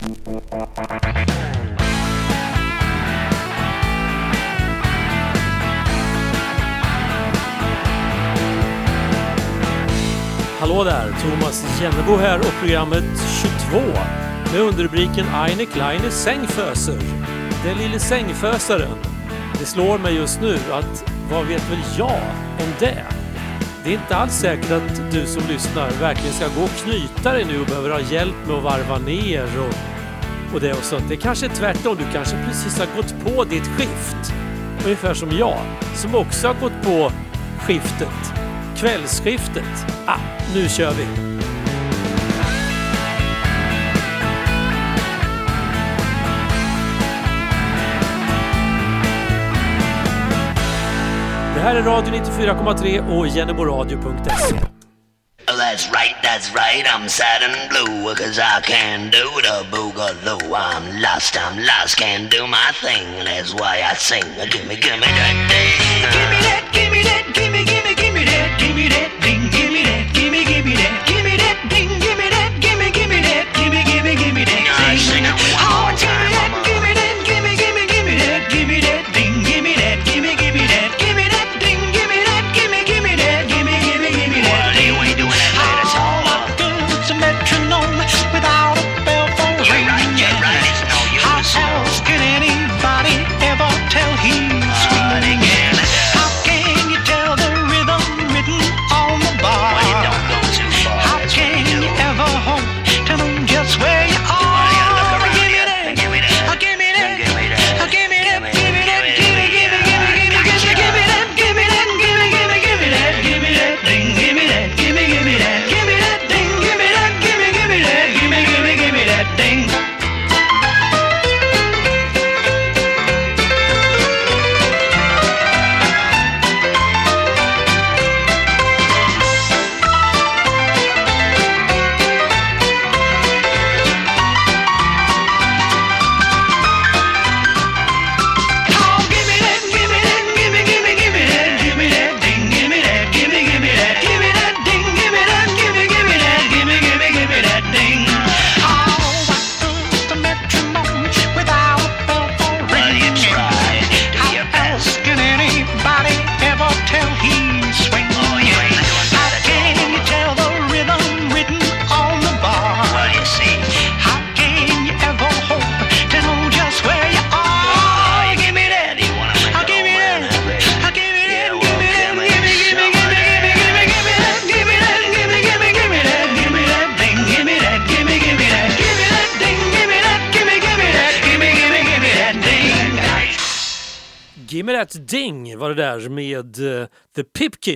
Hallå där! Thomas Jennebo här och programmet 22 med underrubriken Eine kleine Sängföser. Den lille sängfösaren. Det slår mig just nu att vad vet väl jag om det? Det är inte alls säkert att du som lyssnar verkligen ska gå och knyta dig nu och behöver ha hjälp med att varva ner och, och det och sånt. Det kanske är tvärtom. Du kanske precis har gått på ditt skift. Ungefär som jag, som också har gått på skiftet. Kvällsskiftet. Ah, nu kör vi! Det här är Radio 94,3 och jenneboradio.se. That's right, I'm sad and blue Cause I can't do the boogaloo. I'm lost, I'm lost, can't do my thing That's why I sing. Gimme, gimme that thing Gimme that, gimme that, gimme, gimme, gimme that Gimme that ding, gimme that, gimme, gimme that Gimme that ding,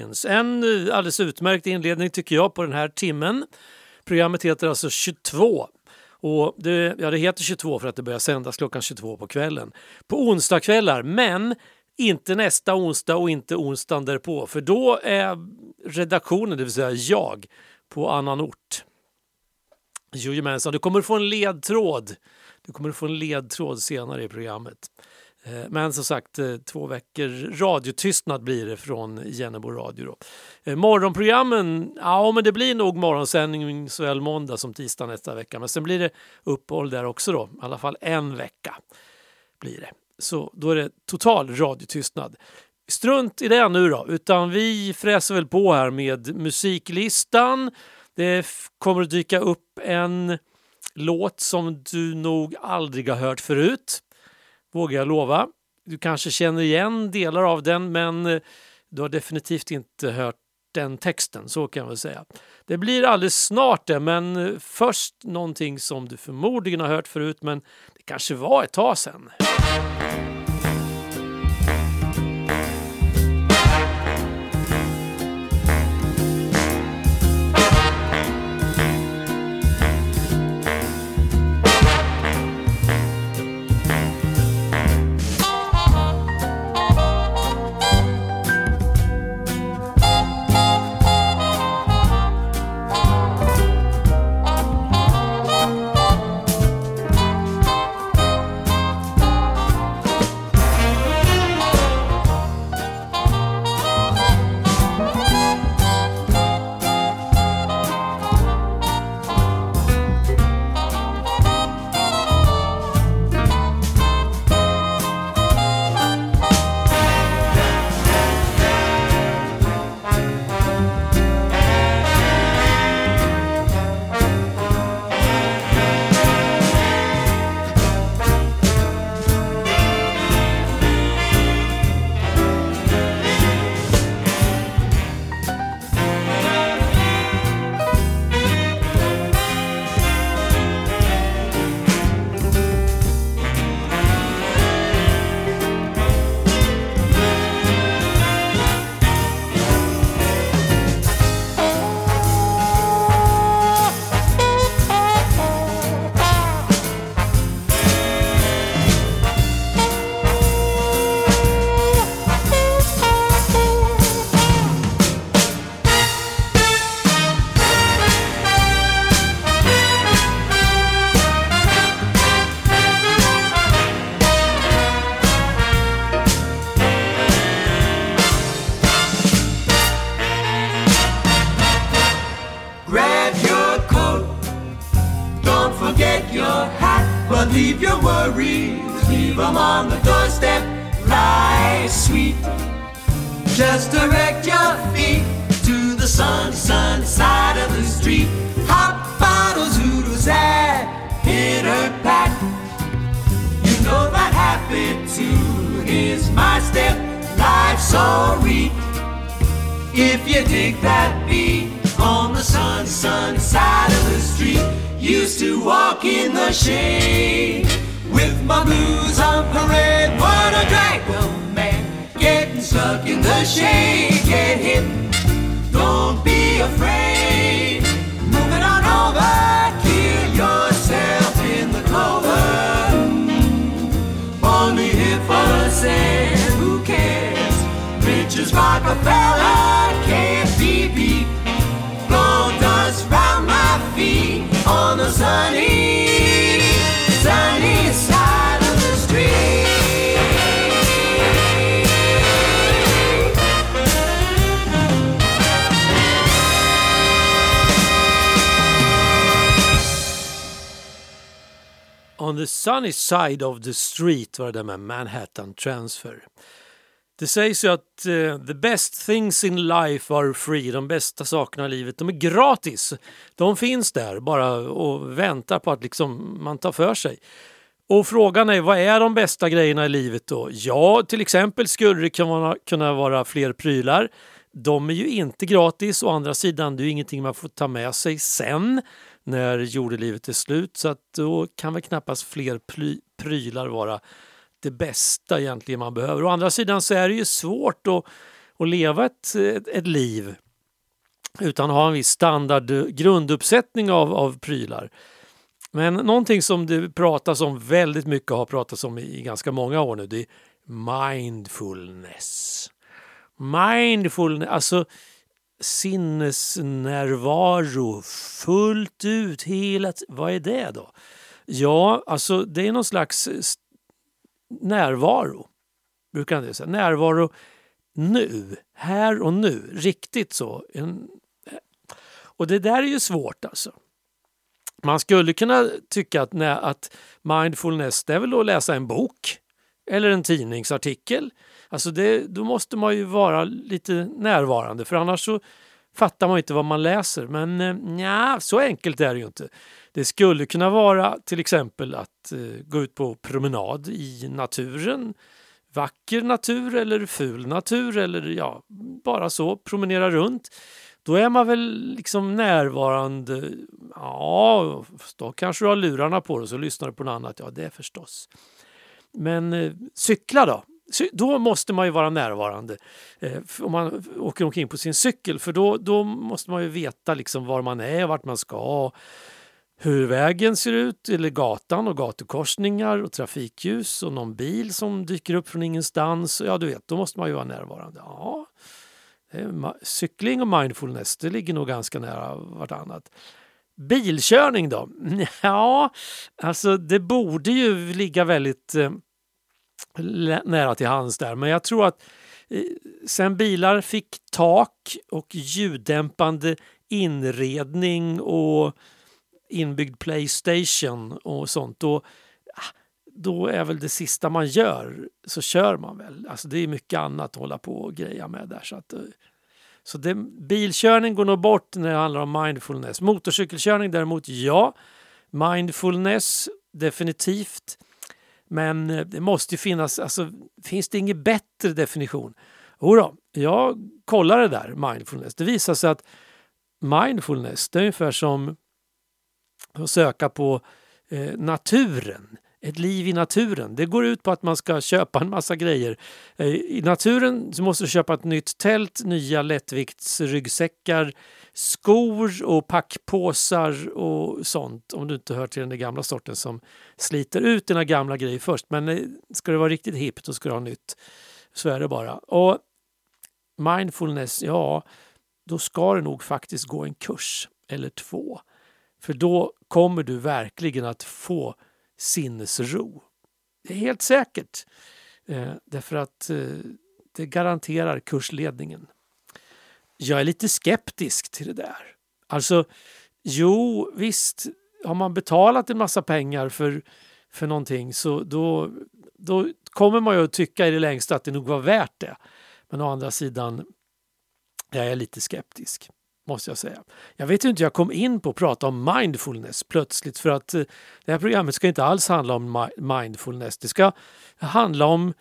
The En eh, alldeles utmärkt inledning tycker jag på den här timmen. Programmet heter alltså 22. Och det, ja, det heter 22 för att det börjar sändas klockan 22 på kvällen. På onsdagskvällar, men inte nästa onsdag och inte onsdagen därpå. För då är redaktionen, det vill säga jag, på annan ort. Jojomensan, du kommer att få en ledtråd. Du kommer att få en ledtråd senare i programmet. Eh, men som sagt, eh, två veckor radiotystnad blir det från Jennebo Radio. Då. Eh, morgonprogrammen, ja men det blir nog morgonsändning såväl måndag som tisdag nästa vecka. Men sen blir det uppehåll där också då, i alla fall en vecka blir det. Så då är det total radiotystnad. Strunt i det nu då, utan vi fräser väl på här med musiklistan. Det kommer att dyka upp en låt som du nog aldrig har hört förut vågar jag lova. Du kanske känner igen delar av den men eh, du har definitivt inte hört den texten, så kan jag väl säga. Det blir alldeles snart det, men eh, först någonting som du förmodligen har hört förut men det kanske var ett tag sedan. On the sunny side of the street var det där med Manhattan Transfer. Det sägs ju att uh, the best things in life are free. De bästa sakerna i livet de är gratis. De finns där bara och väntar på att liksom man tar för sig. Och frågan är vad är de bästa grejerna i livet då? Ja, till exempel skulle det kunna vara, kunna vara fler prylar. De är ju inte gratis. Å andra sidan, det är ju ingenting man får ta med sig sen när jordelivet är slut. Så att då kan väl knappast fler ply, prylar vara det bästa egentligen man behöver. Å andra sidan så är det ju svårt att, att leva ett, ett, ett liv utan att ha en viss standard grunduppsättning av, av prylar. Men någonting som det pratas om väldigt mycket och har pratats om i ganska många år nu det är mindfulness. Mindfulness, alltså sinnesnärvaro fullt ut hela Vad är det då? Ja, alltså det är någon slags eh, närvaro. Brukar det säga. Närvaro nu, här och nu. Riktigt så. En, eh, och det där är ju svårt alltså. Man skulle kunna tycka att, nej, att mindfulness det är väl att läsa en bok eller en tidningsartikel. Alltså det, då måste man ju vara lite närvarande för annars så fattar man inte vad man läser. Men eh, ja, så enkelt är det ju inte. Det skulle kunna vara till exempel att eh, gå ut på promenad i naturen. Vacker natur eller ful natur eller ja, bara så, promenera runt. Då är man väl liksom närvarande. Ja, då kanske du har lurarna på dig och så lyssnar du på något annat. Ja, det är förstås. Men eh, cykla då? Då måste man ju vara närvarande eh, om man åker omkring på sin cykel för då, då måste man ju veta liksom var man är, vart man ska hur vägen ser ut, eller gatan och gatukorsningar och trafikljus och någon bil som dyker upp från ingenstans. Ja, du vet, då måste man ju vara närvarande. Ja, cykling och mindfulness, det ligger nog ganska nära vartannat. Bilkörning då? Ja, alltså det borde ju ligga väldigt eh, nära till hands där, men jag tror att eh, sen bilar fick tak och ljuddämpande inredning och inbyggd Playstation och sånt, då, ah, då är väl det sista man gör så kör man väl. Alltså det är mycket annat att hålla på och greja med där. Så, att, eh, så det, bilkörning går nog bort när det handlar om mindfulness. Motorcykelkörning däremot, ja. Mindfulness, definitivt. Men eh, det måste ju finnas, alltså finns det ingen bättre definition? Jodå, jag kollade det där, mindfulness. Det visar sig att mindfulness, det är ungefär som att söka på eh, naturen. Ett liv i naturen. Det går ut på att man ska köpa en massa grejer. Eh, I naturen så måste du köpa ett nytt tält, nya lättviktsryggsäckar, skor och packpåsar och sånt. Om du inte hör till den gamla sorten som sliter ut dina gamla grejer först. Men eh, ska det vara riktigt hippt då ska du ha nytt. Så är det bara. Och mindfulness, ja, då ska det nog faktiskt gå en kurs eller två. För då kommer du verkligen att få sinnesro. Det är helt säkert. Eh, därför att eh, det garanterar kursledningen. Jag är lite skeptisk till det där. Alltså, jo visst, har man betalat en massa pengar för, för någonting så då, då kommer man ju att tycka i det längsta att det nog var värt det. Men å andra sidan jag är lite skeptisk måste jag säga. Jag vet inte hur jag kom in på att prata om mindfulness plötsligt för att eh, det här programmet ska inte alls handla om mindfulness. Det ska handla om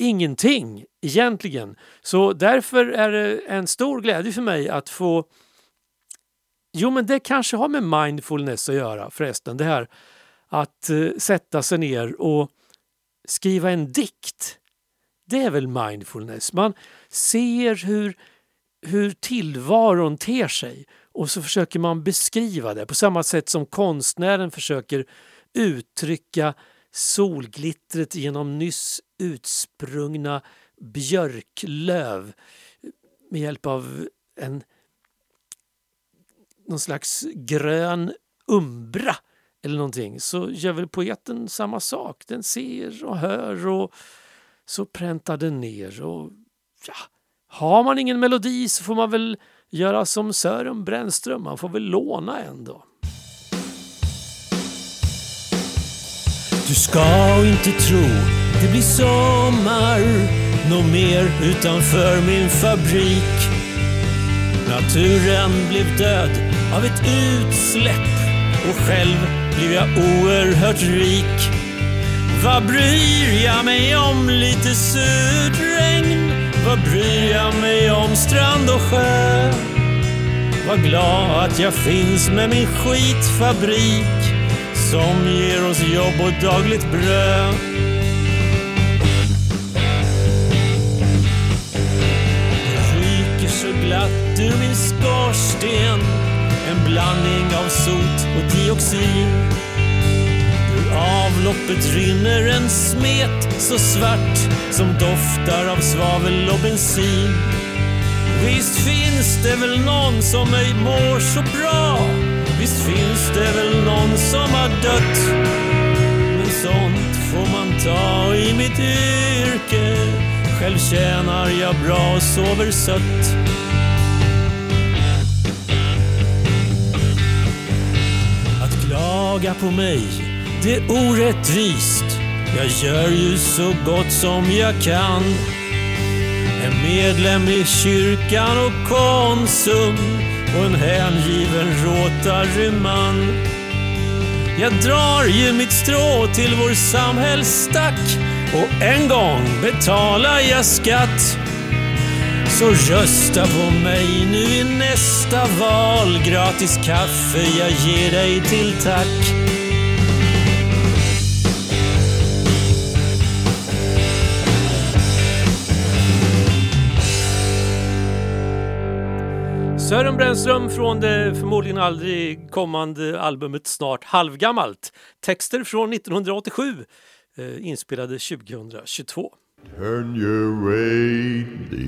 ingenting egentligen. Så därför är det en stor glädje för mig att få Jo, men det kanske har med mindfulness att göra förresten. Det här att uh, sätta sig ner och skriva en dikt. Det är väl mindfulness. Man ser hur hur tillvaron ter sig och så försöker man beskriva det på samma sätt som konstnären försöker uttrycka solglittret genom nyss utsprungna björklöv med hjälp av en någon slags grön umbra eller någonting så gör väl poeten samma sak. Den ser och hör och så präntar den ner och ja, har man ingen melodi så får man väl göra som Sören Brännström, man får väl låna en då. Du ska inte tro det blir sommar Nå mer utanför min fabrik Naturen blev död av ett utsläpp och själv blev jag oerhört rik. Vad bryr jag mig om lite surdregn? Vad bryr jag mig om strand och sjö? Var glad att jag finns med min skitfabrik som ger oss jobb och dagligt bröd. Sot och dioxin. Ur avloppet rinner en smet så svart som doftar av svavel och bensin. Visst finns det väl någon som ej mår så bra. Visst finns det väl någon som har dött. Men sånt får man ta i mitt yrke. Själv tjänar jag bra och sover sött. Klaga på mig, det är orättvist. Jag gör ju så gott som jag kan. En medlem i kyrkan och Konsum och en hängiven Rotaryman. Jag drar ju mitt strå till vår samhällsstack och en gång betalar jag skatt. Så rösta på mig nu i nästa val. Gratis kaffe jag ger dig till tack. Sören Brännström från det förmodligen aldrig kommande albumet Snart halvgammalt. Texter från 1987, eh, inspelade 2022. Turn your radio.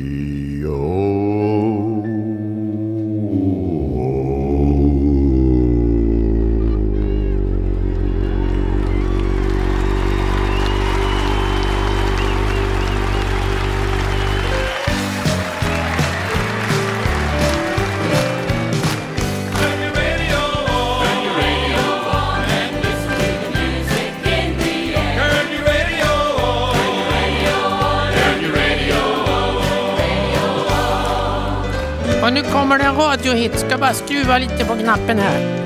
Nu kommer det en radiohit. Ska bara skruva lite på knappen här.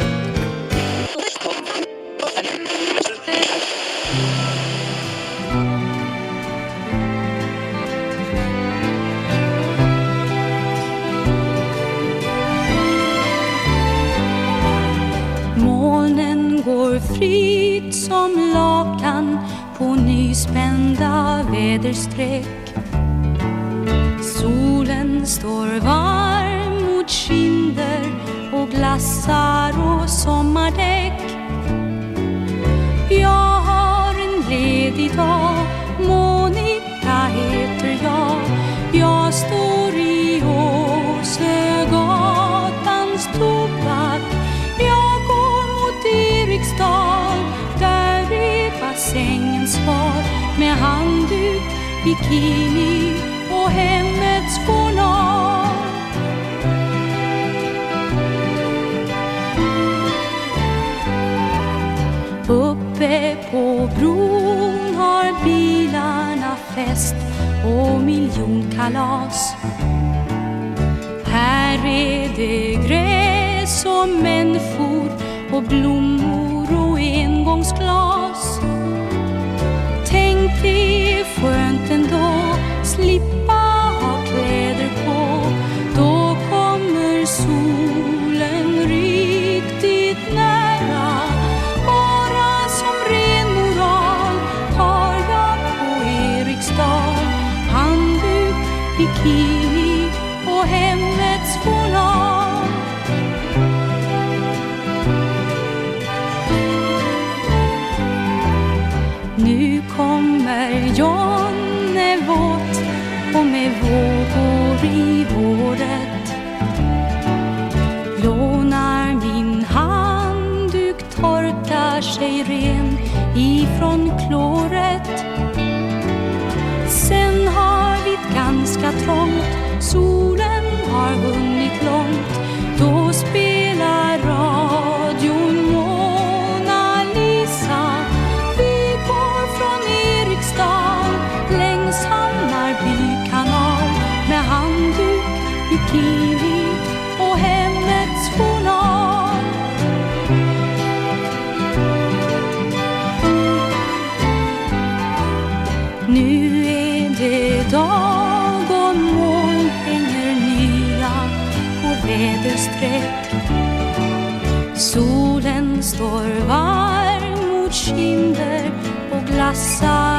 Molnen går fritt som lakan på nyspända väderstreck. Kalas. Här är det gräs och människor och blommor och engångsglas. Bikini och hemmets Bolag. Nu kommer Jonne våt och med vågor i håret solen har hunnit långt och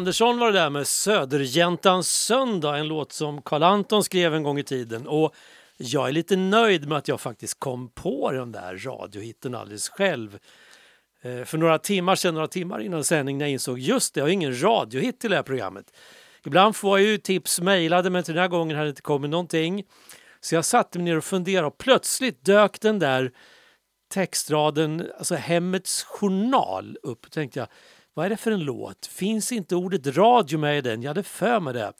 Andersson var det där med Söderjäntans söndag, en låt som Carl Anton skrev en gång i tiden. Och jag är lite nöjd med att jag faktiskt kom på den där radiohitten alldeles själv. Eh, för några timmar sedan, några timmar innan sändning, när jag insåg just det, jag har ingen radiohit till det här programmet. Ibland får jag ju tips mejlade men till den här gången hade det inte kommit någonting. Så jag satte mig ner och funderade och plötsligt dök den där textraden, alltså Hemmets journal upp. Då tänkte jag, vad är det för en låt? Finns inte ordet radio med i den? Jag hade för mig det.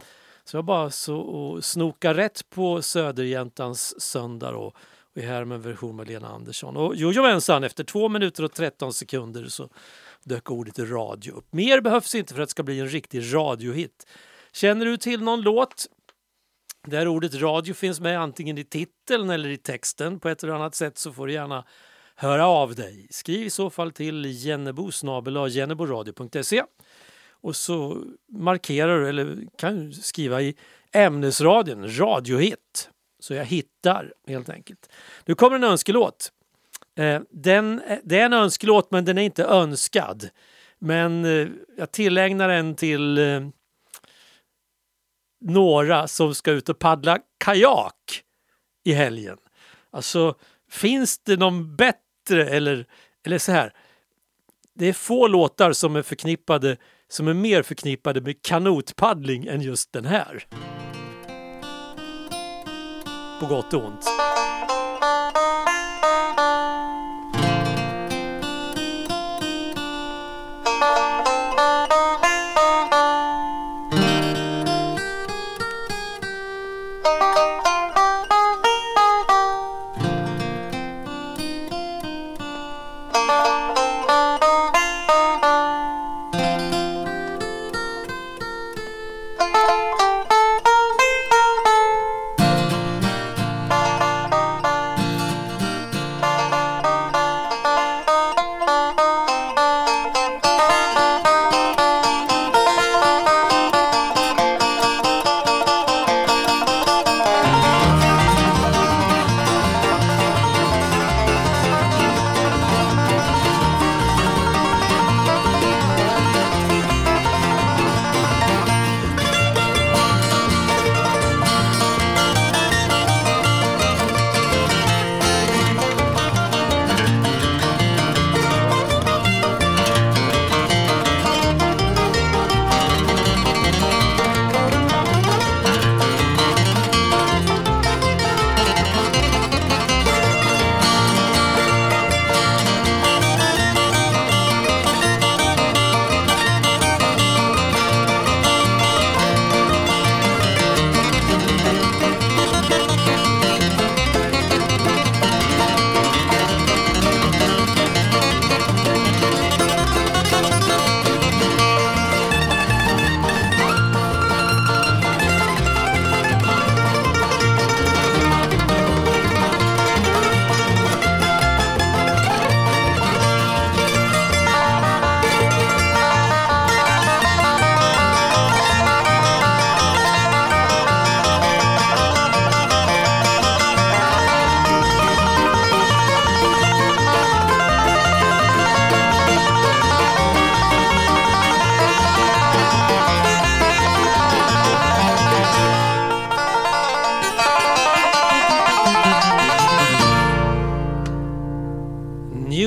Så jag bara så och snoka rätt på Söderjäntans söndag då. och är här med en version med Lena Andersson. Och jojomensan, efter två minuter och 13 sekunder så dök ordet radio upp. Mer behövs inte för att det ska bli en riktig radiohit. Känner du till någon låt där ordet radio finns med antingen i titeln eller i texten på ett eller annat sätt så får du gärna höra av dig. Skriv i så fall till jennebo jenneboradio.se och så markerar du eller kan skriva i ämnesradion, radiohit. Så jag hittar helt enkelt. Nu kommer en önskelåt. Eh, den, eh, det är en önskelåt men den är inte önskad. Men eh, jag tillägnar den till några som ska ut och paddla kajak i helgen. Alltså, finns det någon bättre eller, eller så här. Det är få låtar som är förknippade som är mer förknippade med kanotpaddling än just den här. På gott och ont.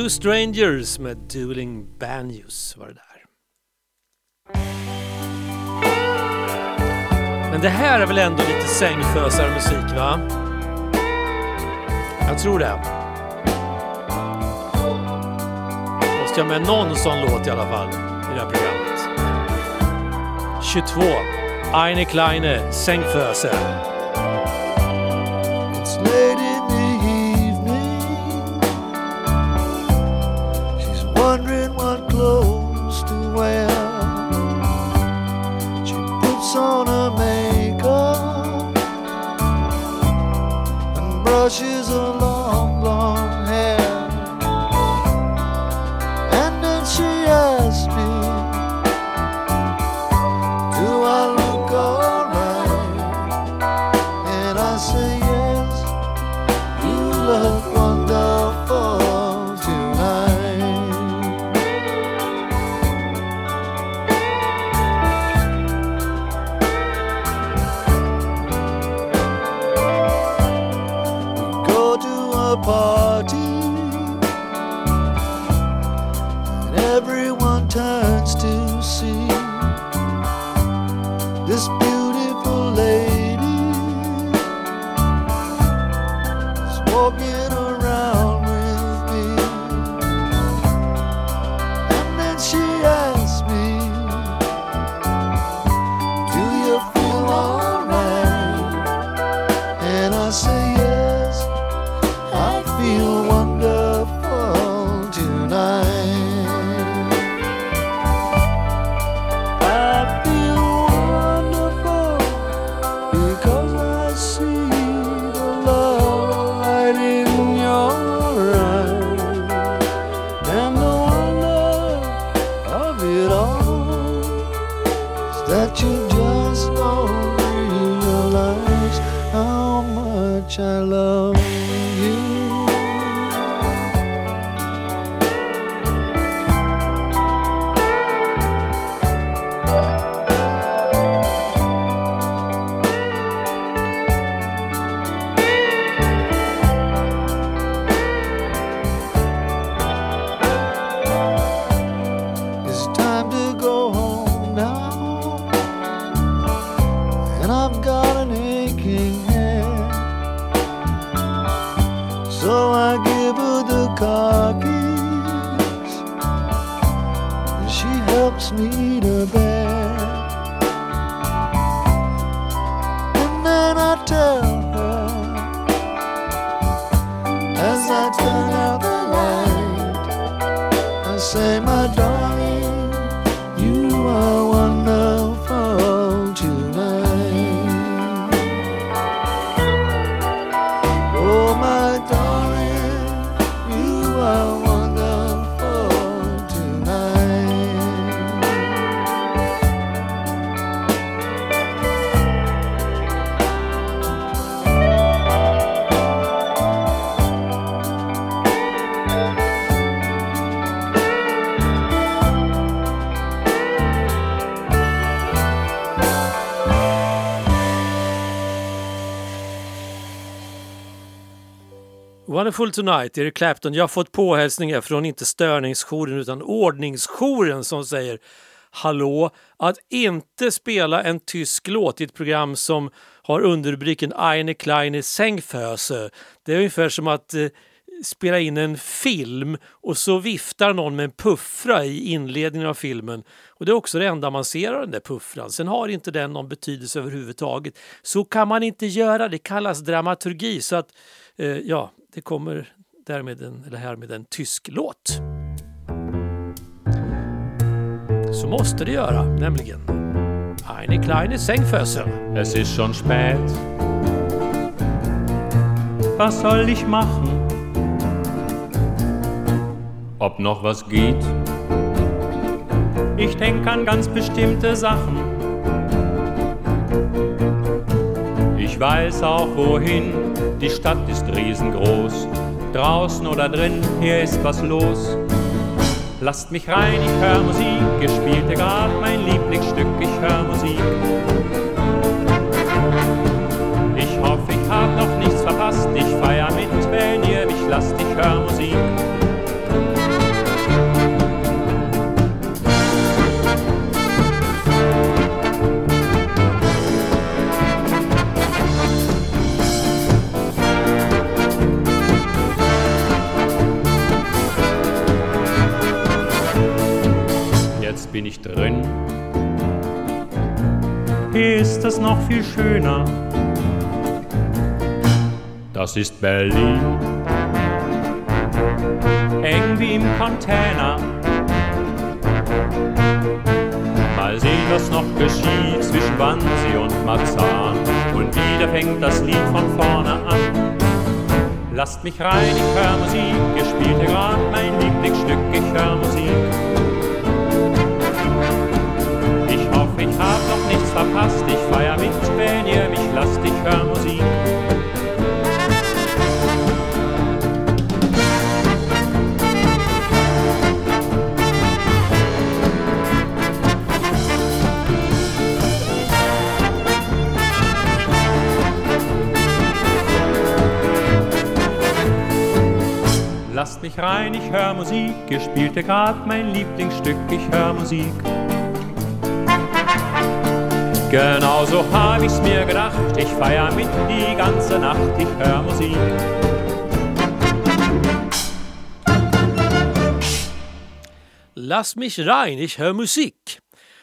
Two Strangers med Dueling Banjos var det där. Men det här är väl ändå lite sängfösarmusik va? Jag tror det. Måste jag med någon sån låt i alla fall i det här programmet. 22. Eine Kleine Sängföse. Wonderful Tonight, Eric Clapton. Jag har fått påhälsningar från inte störningsjouren utan ordningsjouren som säger Hallå, att inte spela en tysk låt i ett program som har underrubriken Eine kleine Sängföse. Det är ungefär som att eh, spela in en film och så viftar någon med en puffra i inledningen av filmen. Och Det är också det enda man ser av den där puffran. Sen har inte den någon betydelse överhuvudtaget. Så kan man inte göra, det kallas dramaturgi. Så att, eh, ja, det kommer därmed en, eller här med en tysk låt. Så måste det göra, nämligen. Eine kleine Sängföse. Es ist schon spät. Was soll ich machen? Ob noch was geht? Ich denk an ganz bestimmte Sachen. Weiß auch wohin, die Stadt ist riesengroß. Draußen oder drin, hier ist was los. Lasst mich rein, ich hör Musik, ihr spielt ja grad mein Lieblingsstück, ich hör Musik. Ich hoffe, ich hab noch nichts verpasst, ich feier mit, wenn ihr mich lasst, ich hör Musik. bin ich drin. Hier ist es noch viel schöner. Das ist Berlin. Eng wie im Container. Mal sehen, was noch geschieht zwischen Wannsee und Marzahn. Und wieder fängt das Lied von vorne an. Lasst mich rein, ich hör Musik, ihr spielt ja gerade mein Lieblingsstück, ich hör Musik. Ich hab noch nichts verpasst, ich feier wenn ihr mich lasst, ich hör Musik. Lasst mich rein, ich hör Musik, ihr spielt hier grad mein Lieblingsstück, ich hör Musik. Genau so hab ich's mir gedacht, ich feier mit die ganze Nacht, ich hör Musik. Lass mich rein, ich hör musik.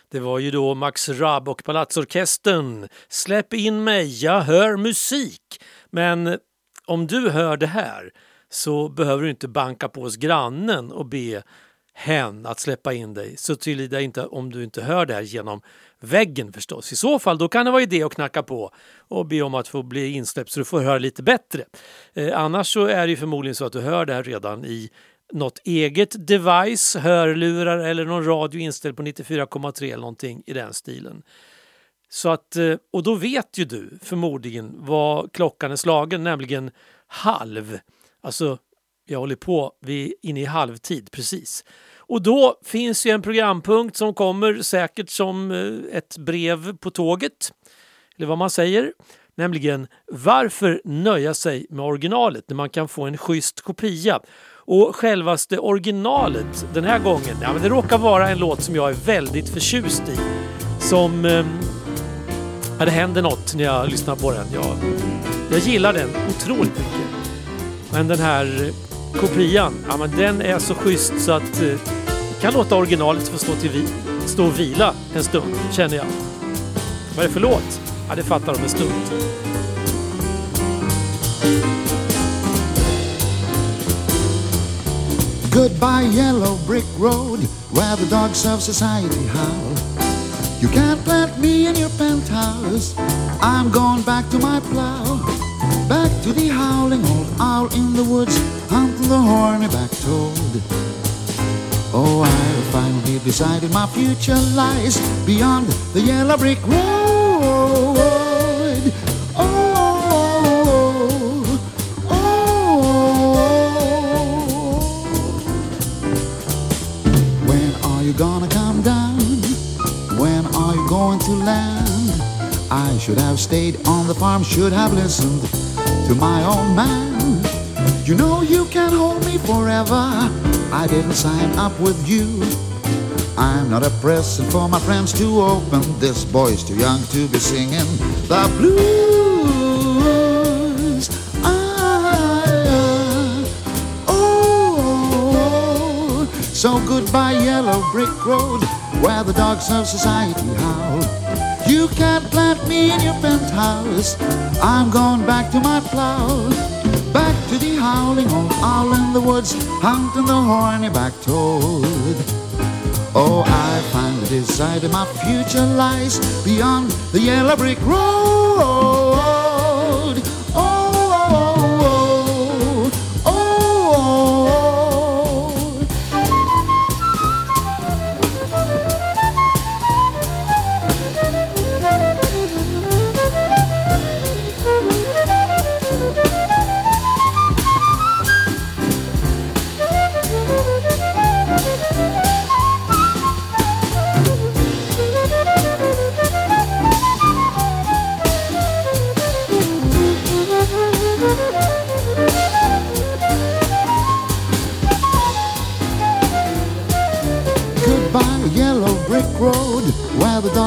Det var ju då Max Rabb och Palatsorkestern. Släpp in mig, jag hör musik. Men om du hör det här så behöver du inte banka på hos grannen och be hen att släppa in dig. Så tillida inte om du inte hör det här genom väggen förstås. I så fall då kan det vara idé att knacka på och be om att få bli insläppt så du får höra lite bättre. Eh, annars så är det ju förmodligen så att du hör det här redan i något eget device, hörlurar eller någon radio inställd på 94,3 eller någonting i den stilen. Så att, eh, och då vet ju du förmodligen vad klockan är slagen, nämligen halv. Alltså, jag håller på, vi är inne i halvtid precis. Och då finns ju en programpunkt som kommer säkert som eh, ett brev på tåget, eller vad man säger. Nämligen varför nöja sig med originalet när man kan få en schysst kopia? Och självaste originalet den här gången, ja, men det råkar vara en låt som jag är väldigt förtjust i. Som... Eh, ja, det händer något när jag lyssnar på den. Jag, jag gillar den otroligt mycket. Men den här eh, kopian, ja men den är så schysst så att eh, kan låta originalet få stå, till vi, stå och vila en stund, känner jag. Vad är det för låt? Ja, det fattar de en stund. Goodbye, yellow brick road, where the dogs of society howl. You can't plant me in your penthouse. I'm going back to my plow. Back to the howling old owl in the woods, hunting the horny back toad. Oh, I finally decided my future lies beyond the yellow brick road. Oh, oh. When are you gonna come down? When are you going to land? I should have stayed on the farm, should have listened to my old man. You know you can hold me forever. I didn't sign up with you. I'm not a present for my friends to open. This boy's too young to be singing the blues. Ah, oh, so goodbye, yellow brick road, where the dogs of society howl. You can't plant me in your penthouse. I'm going back to my plow. Back to the howling old owl in the woods, hunting the horny back toad. Oh, I finally decided my future lies beyond the yellow brick road.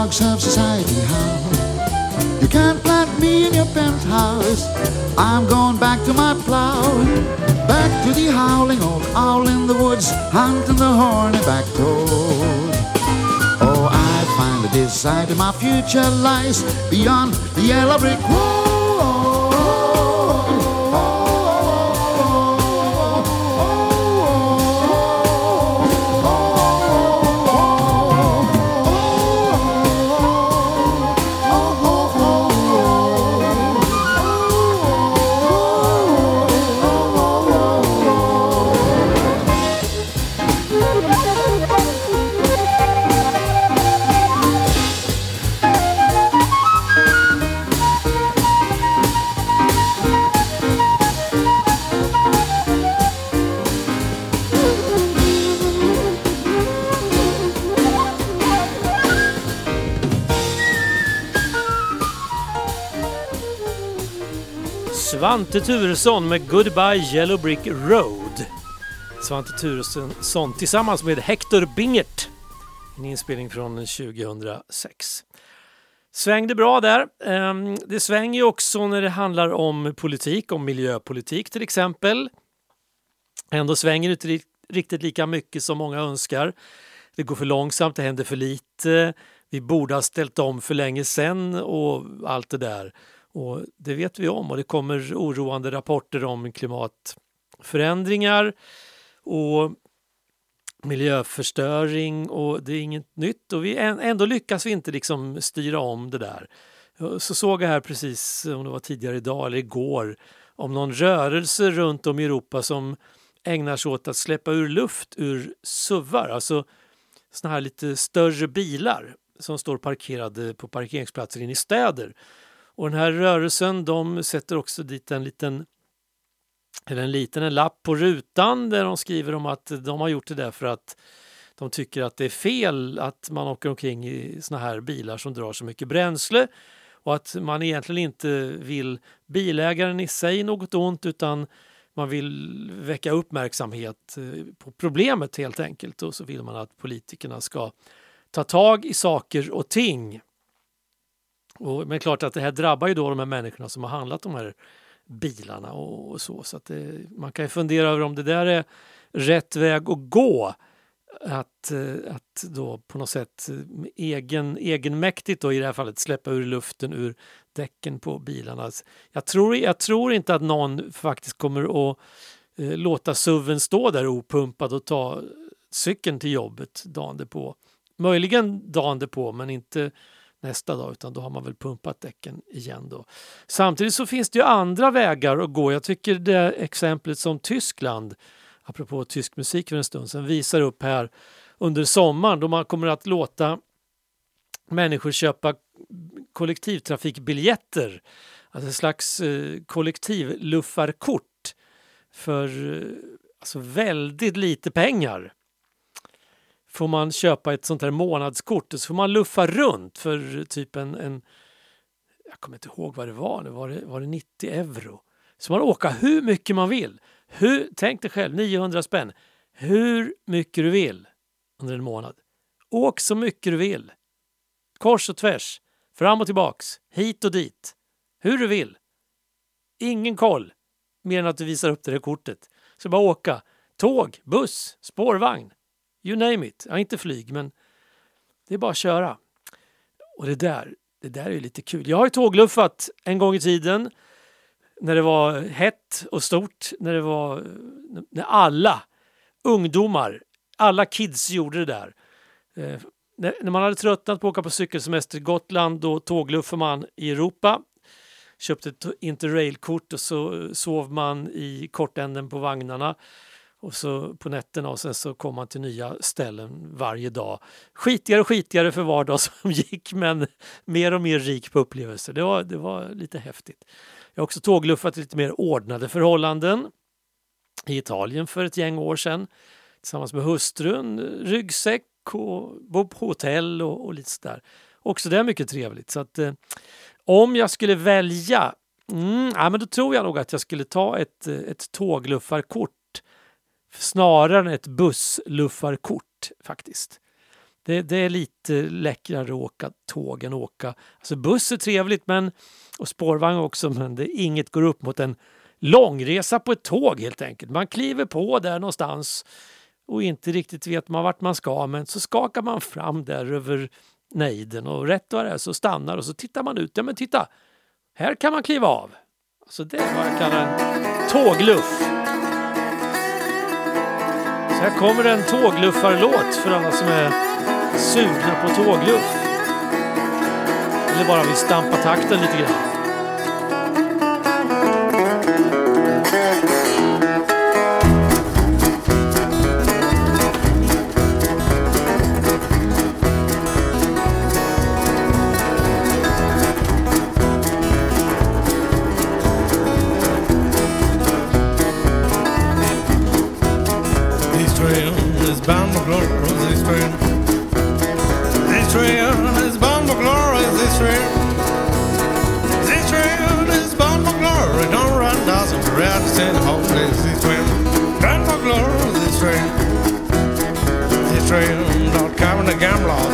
Dogs of society howl. You can't plant me in your penthouse. I'm going back to my plow. Back to the howling old owl in the woods, hunting the horny back toad. Oh, I finally decided. My future lies beyond the yellow brick Svante Turesson med Goodbye Yellow Brick Road. Svante Turesson tillsammans med Hector Bingert. En inspelning från 2006. Svängde bra där. Ehm, det svänger ju också när det handlar om politik, om miljöpolitik till exempel. Ändå svänger det inte riktigt lika mycket som många önskar. Det går för långsamt, det händer för lite. Vi borde ha ställt om för länge sedan och allt det där. Och det vet vi om och det kommer oroande rapporter om klimatförändringar och miljöförstöring och det är inget nytt och vi, ändå lyckas vi inte liksom styra om det där. Så såg jag här precis, om det var tidigare idag eller igår, om någon rörelse runt om i Europa som ägnar sig åt att släppa ur luft ur suvar, alltså såna här lite större bilar som står parkerade på parkeringsplatser inne i städer. Och den här rörelsen de sätter också dit en liten eller en liten en lapp på rutan där de skriver om att de har gjort det där för att de tycker att det är fel att man åker omkring i såna här bilar som drar så mycket bränsle och att man egentligen inte vill bilägaren i sig något ont utan man vill väcka uppmärksamhet eh, på problemet helt enkelt och så vill man att politikerna ska ta tag i saker och ting. Och, men klart att det här drabbar ju då de här människorna som har handlat de här bilarna och, och så. Så att det, man kan ju fundera över om det där är rätt väg att gå. Att, eh, att då på något sätt eh, egen, egenmäktigt då i det här fallet släppa ur luften ur däcken på bilarna. Jag tror, jag tror inte att någon faktiskt kommer att eh, låta suven stå där opumpad och ta cykeln till jobbet dagen på. Möjligen dagen på men inte nästa dag utan då har man väl pumpat däcken igen. Då. Samtidigt så finns det ju andra vägar att gå. Jag tycker det exemplet som Tyskland, apropå tysk musik för en stund sedan, visar upp här under sommaren då man kommer att låta människor köpa kollektivtrafikbiljetter, alltså ett slags eh, kollektivluffarkort för eh, alltså väldigt lite pengar får man köpa ett sånt här månadskort och så får man luffa runt för typ en, en jag kommer inte ihåg vad det var, var det, var det 90 euro? Så man åka hur mycket man vill. Hur, tänk dig själv, 900 spänn. Hur mycket du vill under en månad. Åk så mycket du vill. Kors och tvärs, fram och tillbaks, hit och dit. Hur du vill. Ingen koll, mer än att du visar upp det där kortet. Så bara åka. Tåg, buss, spårvagn. You name it. Ja, inte flyg, men det är bara att köra. Och det där, det där är ju lite kul. Jag har ju tågluffat en gång i tiden när det var hett och stort, när det var när alla ungdomar, alla kids gjorde det där. Eh, när, när man hade tröttnat på att åka på cykelsemester till Gotland då tågluffade man i Europa. Köpte ett interrailkort och så eh, sov man i kortänden på vagnarna och så på nätterna och sen så kom man till nya ställen varje dag. Skitigare och skitigare för var dag som gick men mer och mer rik på upplevelser. Det var, det var lite häftigt. Jag har också tågluffat lite mer ordnade förhållanden i Italien för ett gäng år sedan tillsammans med hustrun, ryggsäck och bo på hotell och, och lite sådär. Också det är mycket trevligt. Så att, eh, om jag skulle välja, mm, ja, men då tror jag nog att jag skulle ta ett, eh, ett tågluffarkort snarare än ett bussluffarkort faktiskt. Det, det, är lite läckrare att åka tåg än att åka... Alltså buss är trevligt men, och spårvagn också men det, inget går upp mot en långresa på ett tåg helt enkelt. Man kliver på där någonstans och inte riktigt vet man vart man ska men så skakar man fram där över nejden och rätt vad det är så stannar och så tittar man ut. Ja men titta, här kan man kliva av. Så det är vad jag kallar en tågluff. Här kommer en tågluffarlåt för alla som är sugna på tågluff. Eller bara vill stampa takten lite grann.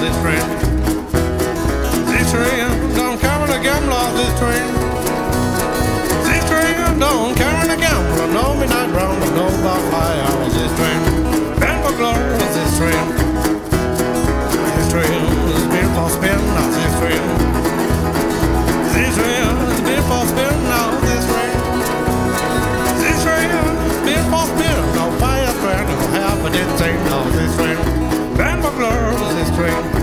This train. This train don't come in the gambler, this train. This train don't carry the gambler, no midnight round, no bar fire on this train. Bend for glory, this train. This train is built for spin, now this train. This train is built for spin, now this train. This train is built for spin, no fire train, no half a dead thing, now this train. Bend for glory, this train.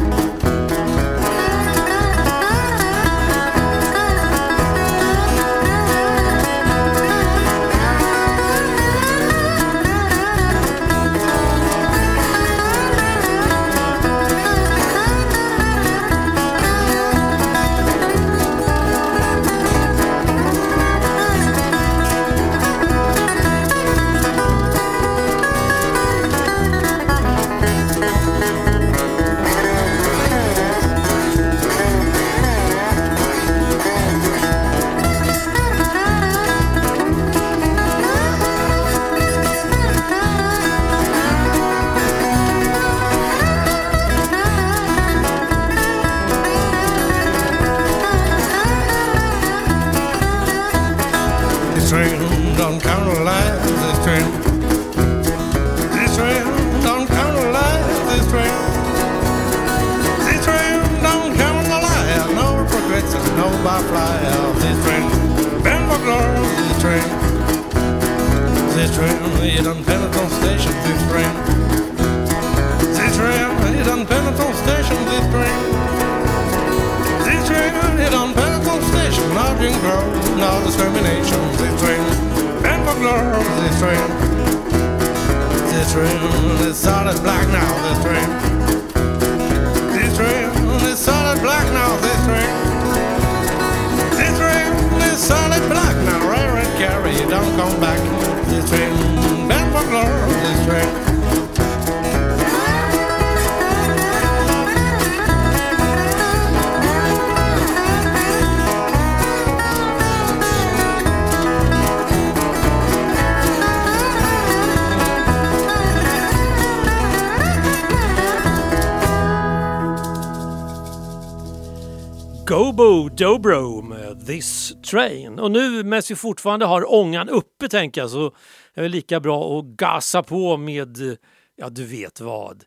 Bobo Dobro med eh, This Train. Och nu medan vi fortfarande har ångan uppe tänker jag så är det lika bra att gasa på med, eh, ja du vet vad.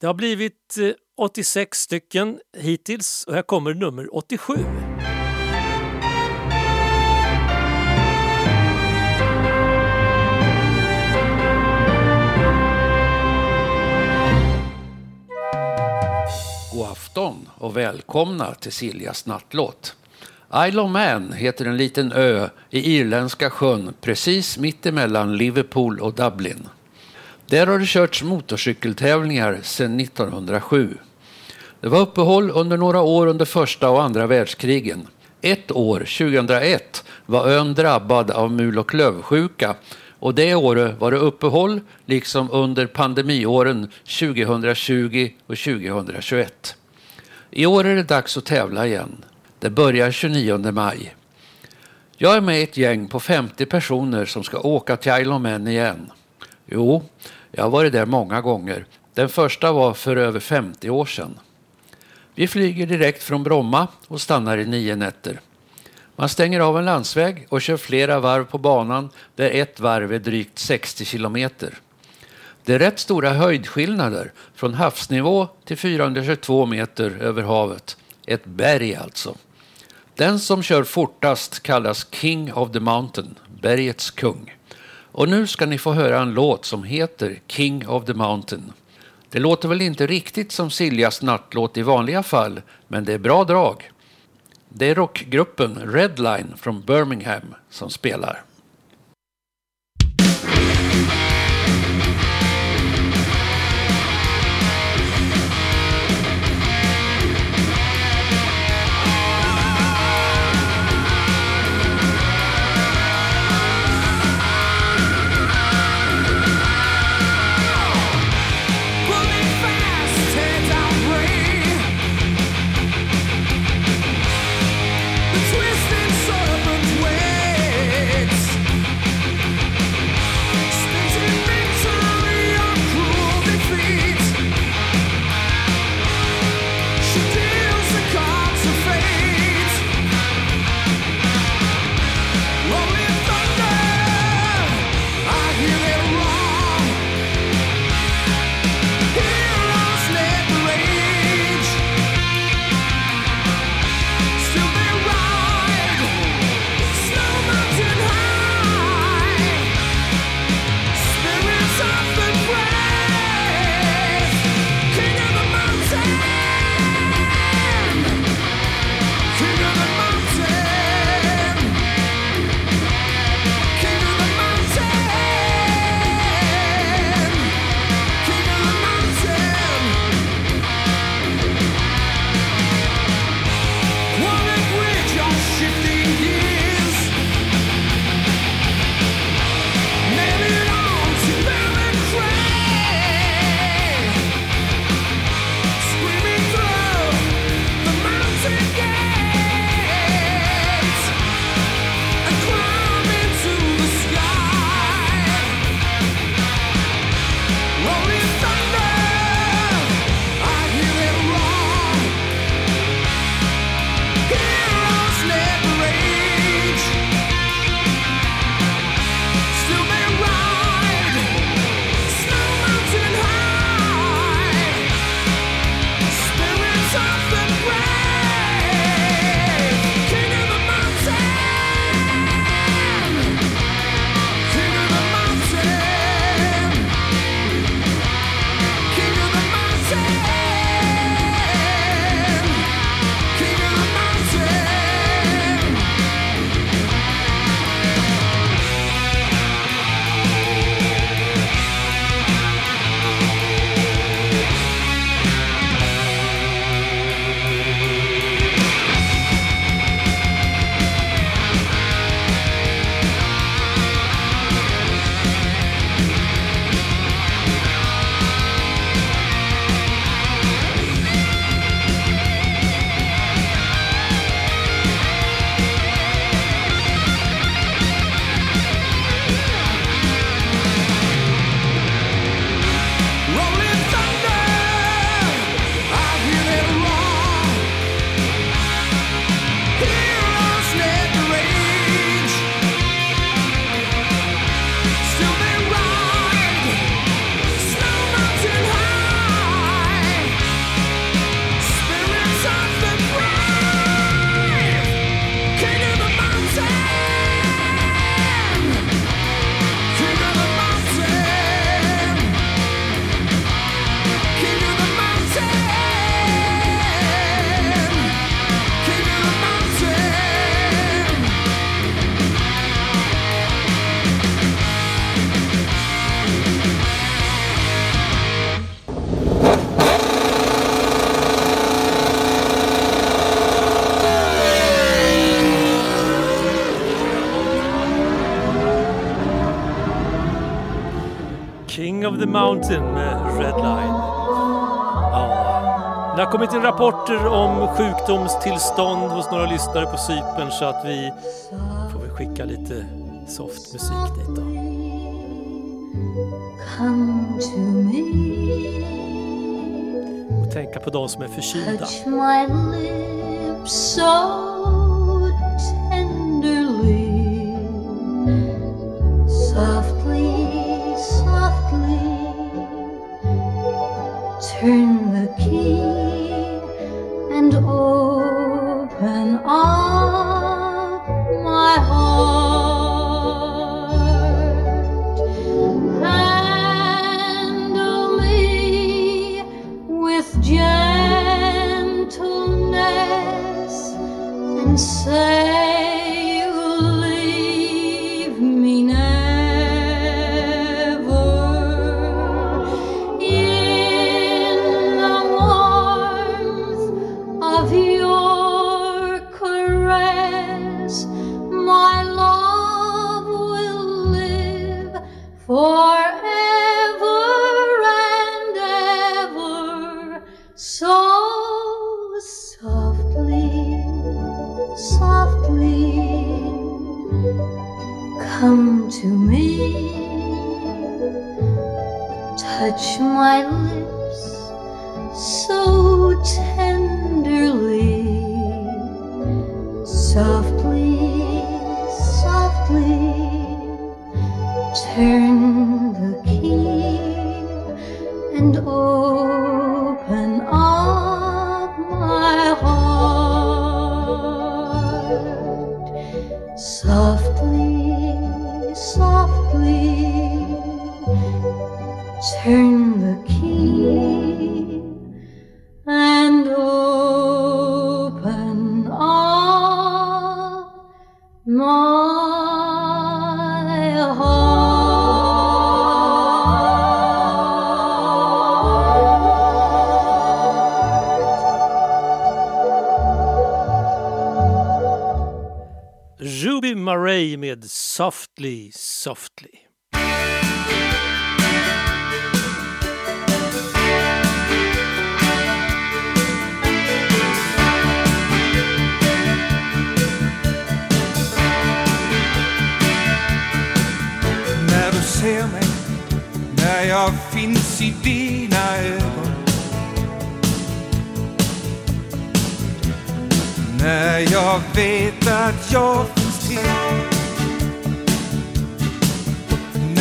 Det har blivit eh, 86 stycken hittills och här kommer nummer 87. Och välkomna till Siljas nattlåt. Isle of Man heter en liten ö i Irländska sjön precis mittemellan Liverpool och Dublin. Där har det körts motorcykeltävlingar sedan 1907. Det var uppehåll under några år under första och andra världskrigen. Ett år, 2001, var ön drabbad av mul och klövsjuka och det året var det uppehåll liksom under pandemiåren 2020 och 2021. I år är det dags att tävla igen. Det börjar 29 maj. Jag är med i ett gäng på 50 personer som ska åka till Isle of Man igen. Jo, jag har varit där många gånger. Den första var för över 50 år sedan. Vi flyger direkt från Bromma och stannar i nio nätter. Man stänger av en landsväg och kör flera varv på banan där ett varv är drygt 60 kilometer. Det är rätt stora höjdskillnader från havsnivå till 422 meter över havet. Ett berg alltså. Den som kör fortast kallas King of the Mountain, bergets kung. Och nu ska ni få höra en låt som heter King of the Mountain. Det låter väl inte riktigt som Siljas nattlåt i vanliga fall, men det är bra drag. Det är rockgruppen Redline från Birmingham som spelar. Mountain med Redline. Ja. Det har kommit in rapporter om sjukdomstillstånd hos några lyssnare på Cypern så att vi får väl skicka lite soft musik dit då. Och tänka på de som är förkylda. Come to me, touch my lips so tenderly, Softly Softly. När du ser mig, när jag finns i dina ögon När jag vet att jag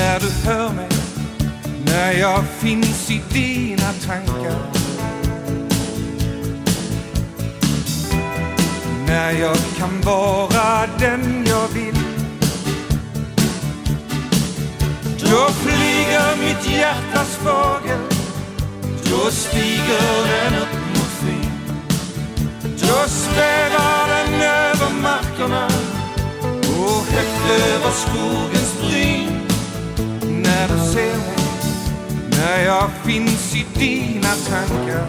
När du hör mig, när jag finns i dina tankar. När jag kan vara den jag vill. Då flyger mitt hjärtas fågel. Då stiger den upp mot skyn. Då svävar den över markerna. Och högt över skogens bryn. När du ser mig När jag finns i dina tankar.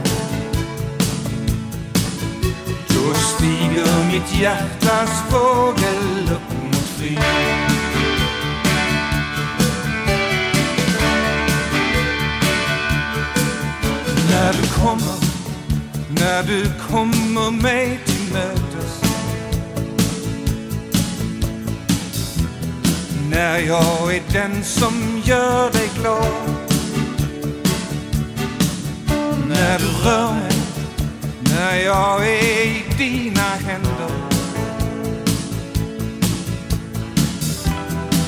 Då stiger mitt hjärtas fågel upp mot skyn När du kommer, när du kommer mig till mötes. När jag är den som gör dig glad. När du rör mig, när jag är i dina händer.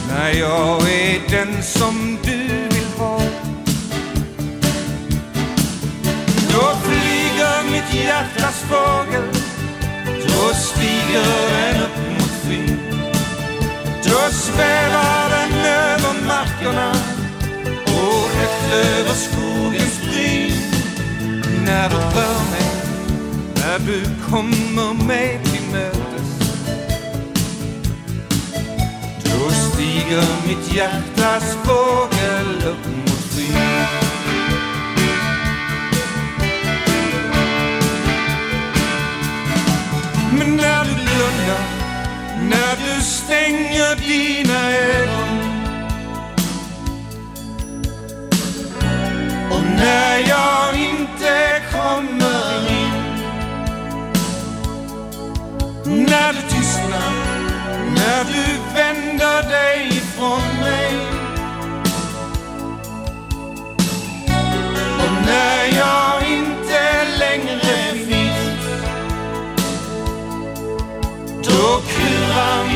När jag är den som du vill ha. Då flyger mitt hjärtas fågel. Då stiger den upp då svävar den över markerna Och högt över skogens bryn. När du rör mig När du kommer mig till mötes. Då stiger mitt hjärtas fågel upp mot skyn. Men när du blundar, när du stänger dina ögon Och när jag inte kommer in. När du tystnar,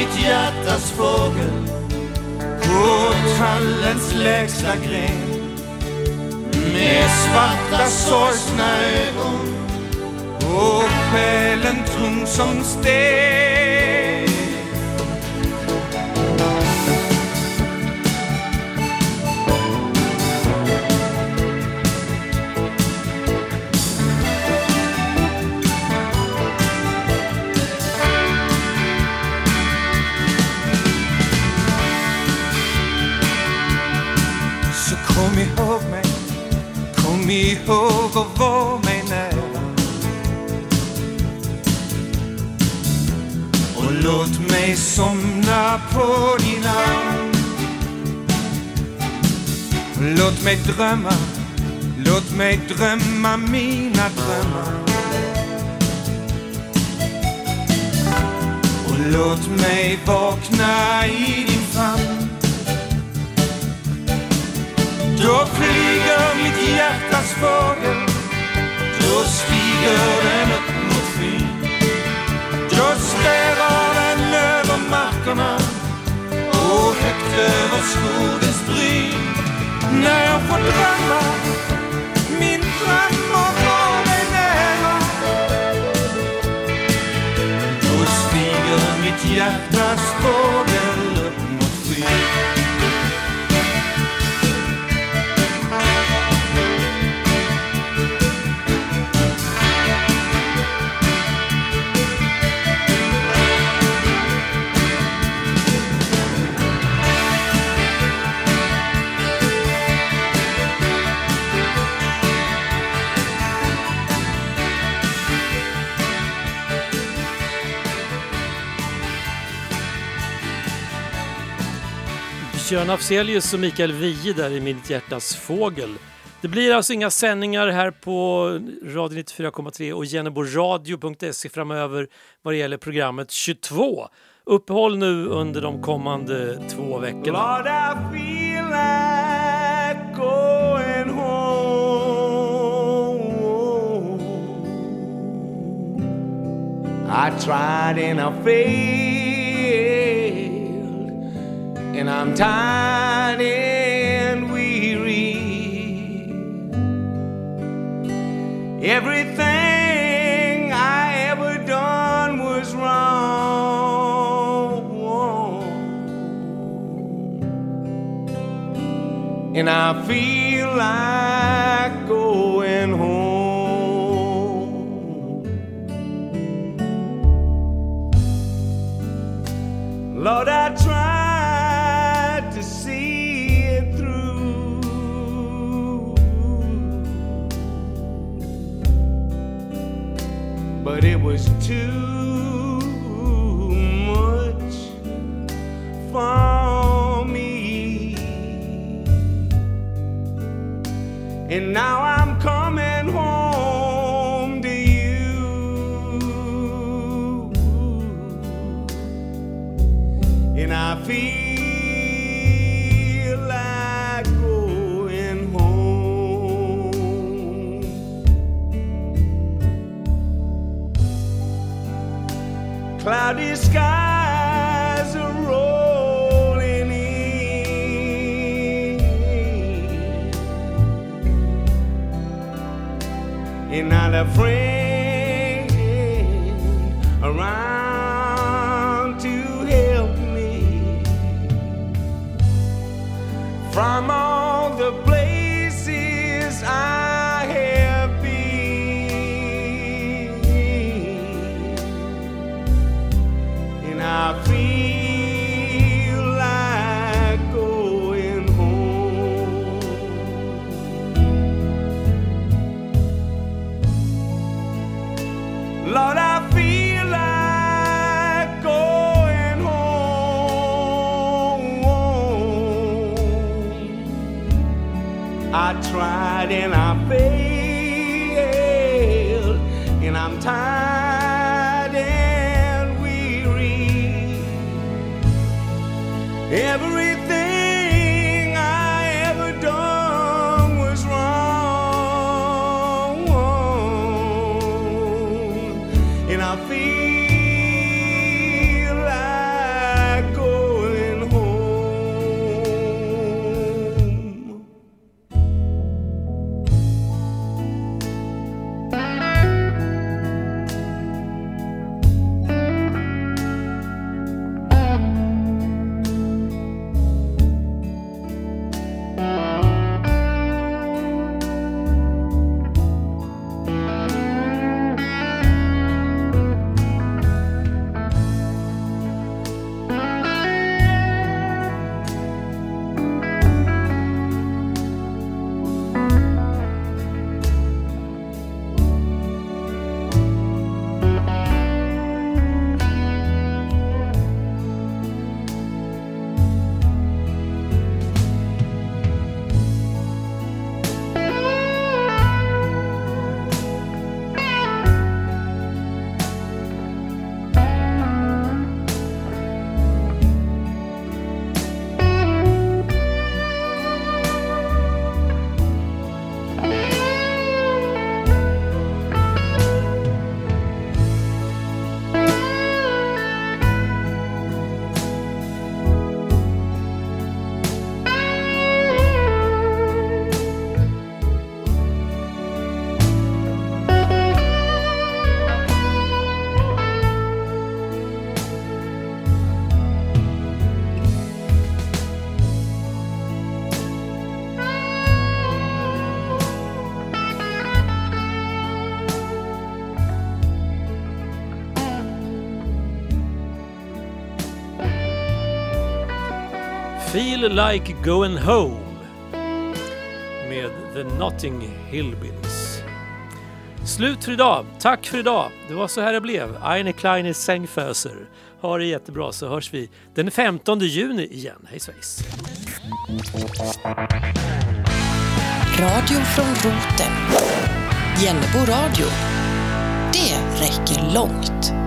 mitt hjärtas fågel på tallens lägsta gren med svarta sorgsna ögon och själen tung som sten. Kom ihåg och var mig nära. Och låt mig somna på din arm. Låt mig drömma, låt mig drömma mina drömmar. Och låt mig vakna i din famn. Då flyger mitt hjärtas fågel. Då stiger den upp mot skyn Då svävar den över markerna. Och högt över skogens bryn. När jag får drömma min dröm och har dig nära. Då stiger mitt hjärtas fågel upp mot skyn Björn Afzelius och Mikael Wiehe där i Mitt hjärtas fågel. Det blir alltså inga sändningar här på Radio 94,3 och jenneboradio.se framöver vad det gäller programmet 22. Uppehåll nu under de kommande två veckorna. Lord, I feel like going home. I tried and I failed, and I'm tired and weary. Everything I ever done was wrong. and I feel like going home. Lord, I tried but it was too much for me. And now I'm coming home to you. And I feel Cloudy skies are rolling in. and not a friend Feel like going home med The Notting Hillbillies. Slut för idag. Tack för idag. Det var så här det blev. Eine kleine Sängföser. Ha det jättebra så hörs vi den 15 juni igen. Hej svejs! Radio från roten. Jennebo radio. Det räcker långt.